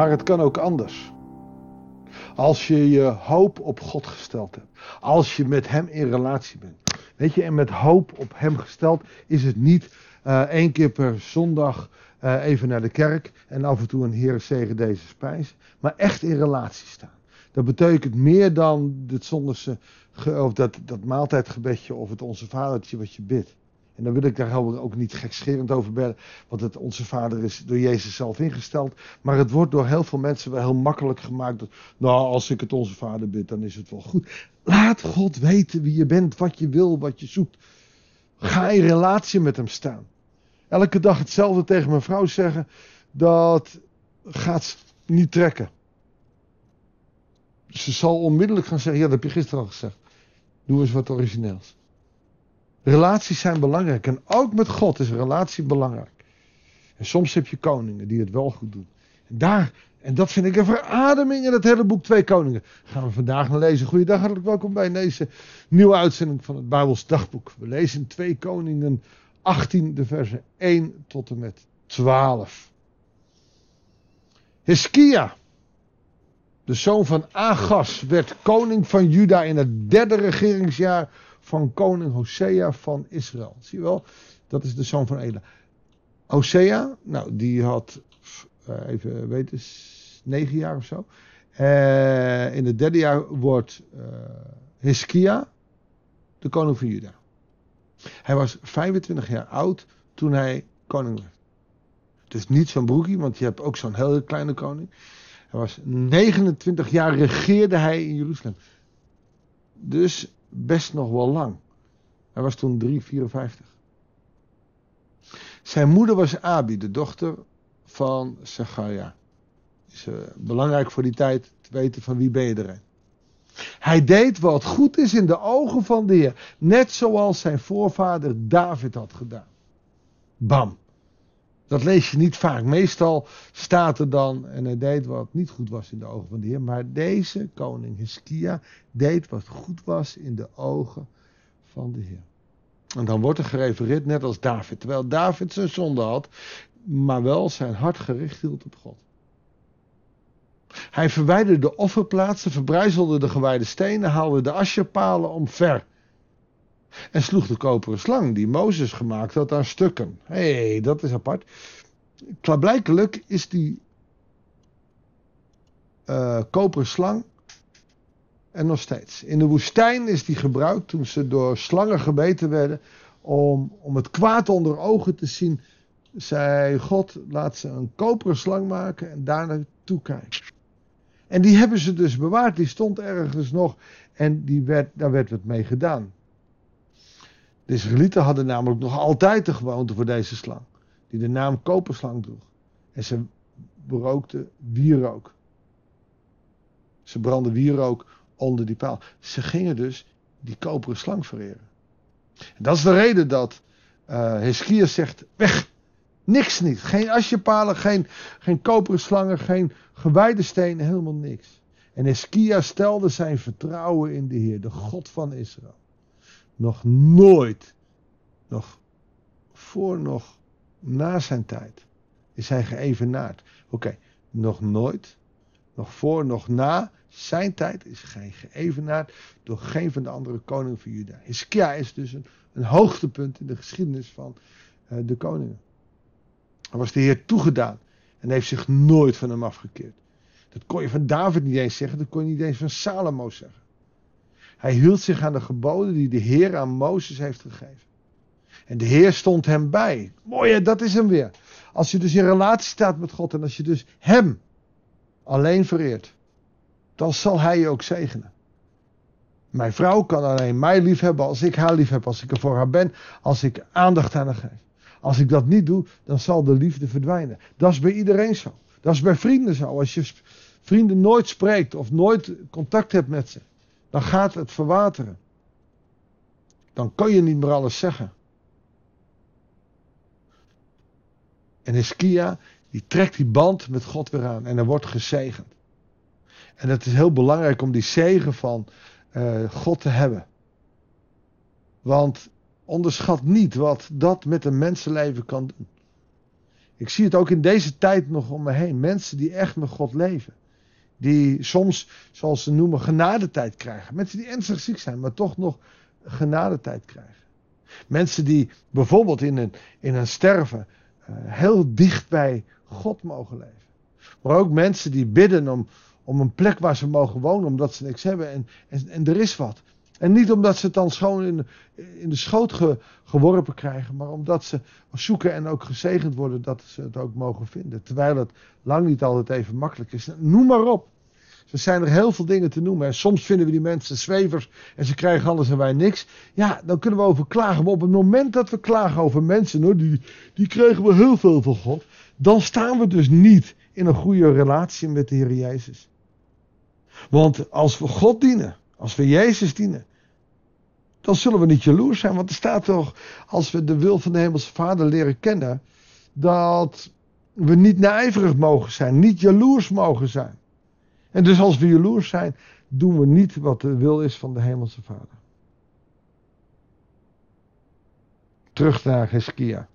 Maar het kan ook anders. Als je je hoop op God gesteld hebt. Als je met Hem in relatie bent. Weet je, en met hoop op Hem gesteld is het niet uh, één keer per zondag uh, even naar de kerk en af en toe een Heer zegen deze spijs. Maar echt in relatie staan. Dat betekent meer dan het zonderse, of dat, dat maaltijdgebedje of het onze vadertje wat je bidt. En dan wil ik daar ook niet gekscherend over bellen, want het onze vader is door Jezus zelf ingesteld. Maar het wordt door heel veel mensen wel heel makkelijk gemaakt. Dat, nou, als ik het onze vader bid, dan is het wel goed. Laat God weten wie je bent, wat je wil, wat je zoekt. Ga in relatie met hem staan. Elke dag hetzelfde tegen mijn vrouw zeggen, dat gaat niet trekken. Ze zal onmiddellijk gaan zeggen, ja dat heb je gisteren al gezegd. Doe eens wat origineels. Relaties zijn belangrijk. En ook met God is relatie belangrijk. En soms heb je koningen die het wel goed doen. En daar, en dat vind ik een verademing in het hele boek Twee Koningen. Gaan we vandaag naar lezen. Goeiedag, hartelijk welkom bij deze nieuwe uitzending van het Bijbels Dagboek. We lezen Twee Koningen 18, de versen 1 tot en met 12. Hiskia, de zoon van Agas, werd koning van Juda in het derde regeringsjaar van koning Hosea van Israël. Zie je wel? Dat is de zoon van Ela. Hosea, nou, die had, uh, even weten, negen jaar of zo. Uh, in het derde jaar wordt uh, Hiskia de koning van Juda. Hij was 25 jaar oud toen hij koning werd. Is niet zo'n broekie, want je hebt ook zo'n hele kleine koning. Hij was 29 jaar regeerde hij in Jeruzalem. Dus best nog wel lang. Hij was toen 354. Zijn moeder was Abi, de dochter van Zacharia. Is uh, belangrijk voor die tijd te weten van wie ben je erin. Hij deed wat goed is in de ogen van de Heer. Net zoals zijn voorvader David had gedaan. Bam. Dat lees je niet vaak. Meestal staat er dan, en hij deed wat niet goed was in de ogen van de Heer. Maar deze koning Hiskia deed wat goed was in de ogen van de Heer. En dan wordt er gerefereerd net als David. Terwijl David zijn zonde had, maar wel zijn hart gericht hield op God. Hij verwijderde de offerplaatsen, verbrijzelde de gewijde stenen, haalde de asjerpalen omver. En sloeg de koperen slang die Mozes gemaakt had aan stukken. Hé, hey, dat is apart. Klaarblijkelijk is die uh, koperen slang er nog steeds. In de woestijn is die gebruikt toen ze door slangen gebeten werden. Om, om het kwaad onder ogen te zien. Zei God, laat ze een koperen slang maken en daarna toekijken. En die hebben ze dus bewaard. Die stond ergens nog. En die werd, daar werd wat mee gedaan. De Israëlieten hadden namelijk nog altijd de gewoonte voor deze slang. Die de naam koperslang droeg. En ze berookte wierook. Ze brandden wierook onder die paal. Ze gingen dus die koperen slang vereren. En dat is de reden dat uh, zegt: weg. Niks niet. Geen asjepalen, geen, geen koperen slangen, geen gewijde stenen, helemaal niks. En Heskia stelde zijn vertrouwen in de Heer, de God van Israël. Nog nooit, nog voor, nog na zijn tijd, is hij geëvenaard. Oké, nog nooit, nog voor, nog na zijn tijd is hij geëvenaard door geen van de andere koningen van Juda. Hiskia is dus een, een hoogtepunt in de geschiedenis van uh, de koningen. Hij was de Heer toegedaan en heeft zich nooit van hem afgekeerd. Dat kon je van David niet eens zeggen, dat kon je niet eens van Salomo zeggen. Hij hield zich aan de geboden die de Heer aan Mozes heeft gegeven. En de Heer stond hem bij. Mooi, dat is hem weer. Als je dus in relatie staat met God en als je dus hem alleen vereert, dan zal hij je ook zegenen. Mijn vrouw kan alleen mij lief hebben als ik haar lief heb, als ik er voor haar ben, als ik aandacht aan haar geef. Als ik dat niet doe, dan zal de liefde verdwijnen. Dat is bij iedereen zo. Dat is bij vrienden zo. Als je vrienden nooit spreekt of nooit contact hebt met ze, dan gaat het verwateren. Dan kan je niet meer alles zeggen. En Hiskia, die trekt die band met God weer aan en er wordt gezegend. En het is heel belangrijk om die zegen van uh, God te hebben. Want onderschat niet wat dat met een mensenleven kan doen. Ik zie het ook in deze tijd nog om me heen. Mensen die echt met God leven. Die soms, zoals ze noemen, genadetijd krijgen. Mensen die ernstig ziek zijn, maar toch nog genadetijd krijgen. Mensen die bijvoorbeeld in een, in een sterven uh, heel dicht bij God mogen leven. Maar ook mensen die bidden om, om een plek waar ze mogen wonen, omdat ze niks hebben en, en, en er is wat. En niet omdat ze het dan schoon in, in de schoot ge, geworpen krijgen, maar omdat ze zoeken en ook gezegend worden dat ze het ook mogen vinden. Terwijl het lang niet altijd even makkelijk is. Noem maar op. Er zijn er heel veel dingen te noemen. En soms vinden we die mensen zwevers en ze krijgen alles en wij niks. Ja, dan kunnen we over klagen. Maar op het moment dat we klagen over mensen, hoor, die, die krijgen we heel veel van God. Dan staan we dus niet in een goede relatie met de Heer Jezus. Want als we God dienen, als we Jezus dienen, dan zullen we niet jaloers zijn. Want er staat toch, als we de wil van de Hemelse Vader leren kennen, dat we niet naijverig mogen zijn, niet jaloers mogen zijn. En dus als we jaloers zijn, doen we niet wat de wil is van de Hemelse Vader. Terug naar Heskia.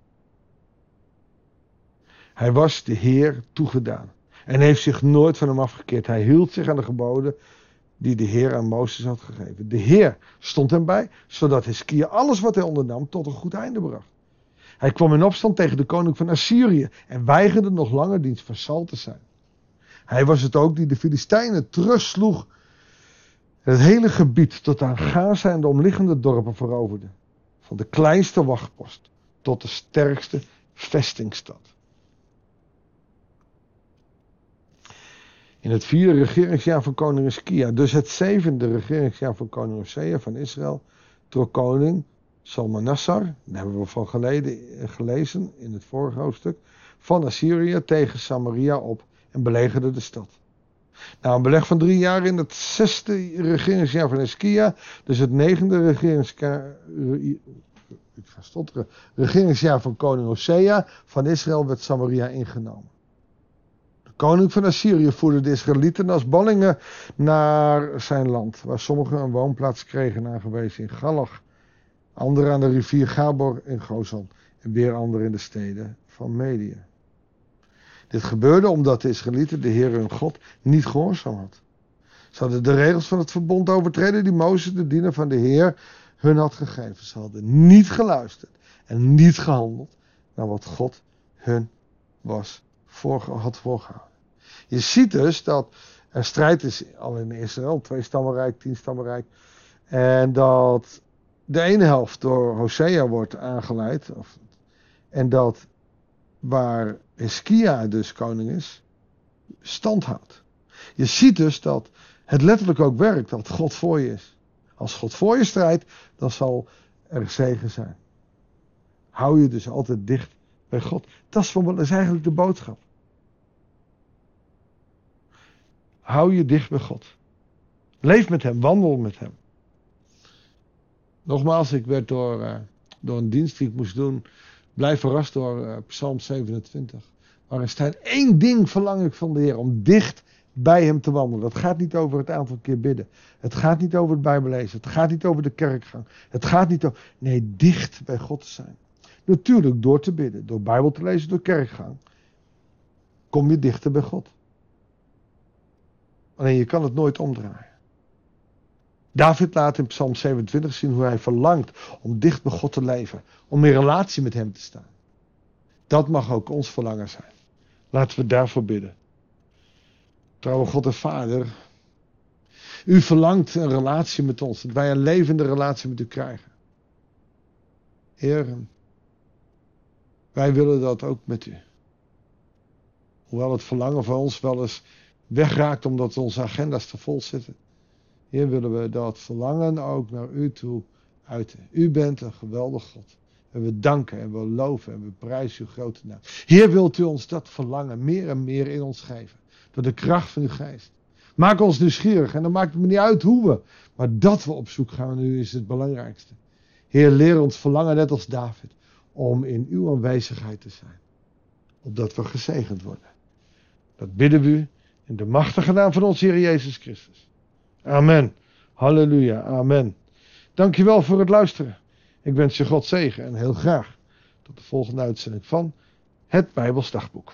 Hij was de Heer toegedaan. En heeft zich nooit van hem afgekeerd. Hij hield zich aan de geboden die de Heer aan Mozes had gegeven. De Heer stond hem bij, zodat Heskia alles wat hij ondernam tot een goed einde bracht. Hij kwam in opstand tegen de koning van Assyrië en weigerde nog langer dienst vasal te zijn. Hij was het ook die de Filistijnen terugsloeg. Het hele gebied tot aan Gaza en de omliggende dorpen veroverde. Van de kleinste wachtpost tot de sterkste vestingstad. In het vierde regeringsjaar van koning Hiskia, dus het zevende regeringsjaar van koning Hosea van Israël, trok koning Salmanassar, daar hebben we van geleden, gelezen in het vorige hoofdstuk, van Assyrië tegen Samaria op en belegerde de stad. Na een beleg van drie jaar in het zesde regeringsjaar van Hiskia, dus het negende regeringsjaar, ik ga regeringsjaar van koning Hosea van Israël werd Samaria ingenomen koning van Assyrië voerde de Israëlieten als ballingen naar zijn land, waar sommigen een woonplaats kregen aangewezen in Galach, anderen aan de rivier Gabor in Gozan en weer anderen in de steden van Medië. Dit gebeurde omdat de Israëlieten de Heer hun God niet gehoorzaam had. Ze hadden de regels van het verbond overtreden die Mozes, de diener van de Heer, hun had gegeven. Ze hadden niet geluisterd en niet gehandeld naar wat God hun was had voorgehouden. Je ziet dus dat er strijd is al in Israël, twee stammenrijk, tien stammenrijk. En dat de ene helft door Hosea wordt aangeleid. Of, en dat waar Hiskia dus koning is, stand houdt. Je ziet dus dat het letterlijk ook werkt, dat God voor je is. Als God voor je strijdt, dan zal er zegen zijn. Hou je dus altijd dicht bij God. Dat is, dat is eigenlijk de boodschap. Hou je dicht bij God. Leef met Hem, wandel met Hem. Nogmaals, ik werd door, uh, door een dienst die ik moest doen, blij verrast door uh, Psalm 27. Waarin staat één ding verlang ik van de Heer, om dicht bij Hem te wandelen. Dat gaat niet over het aantal keer bidden. Het gaat niet over het Bijbellezen. Het gaat niet over de kerkgang. Het gaat niet over. Nee, dicht bij God te zijn. Natuurlijk door te bidden, door Bijbel te lezen, door kerkgang. Kom je dichter bij God. Alleen je kan het nooit omdraaien. David laat in Psalm 27 zien hoe hij verlangt om dicht bij God te leven. Om in relatie met Hem te staan. Dat mag ook ons verlangen zijn. Laten we daarvoor bidden. Trouwe God en Vader. U verlangt een relatie met ons. Dat wij een levende relatie met u krijgen. Heer, wij willen dat ook met u. Hoewel het verlangen van ons wel eens wegraakt omdat onze agenda's te vol zitten. Heer, willen we dat verlangen ook naar u toe uiten. U bent een geweldig God. En we danken en we loven en we prijzen uw grote naam. Heer, wilt u ons dat verlangen meer en meer in ons geven. Door de kracht van uw geest. Maak ons nieuwsgierig. En dan maakt het me niet uit hoe we. Maar dat we op zoek gaan nu is het belangrijkste. Heer, leer ons verlangen net als David. Om in uw aanwezigheid te zijn. Opdat we gezegend worden. Dat bidden we u in de machtige naam van onze Heer Jezus Christus. Amen. Halleluja. Amen. Dankjewel voor het luisteren. Ik wens je God zegen en heel graag tot de volgende uitzending van het Bijbels dagboek.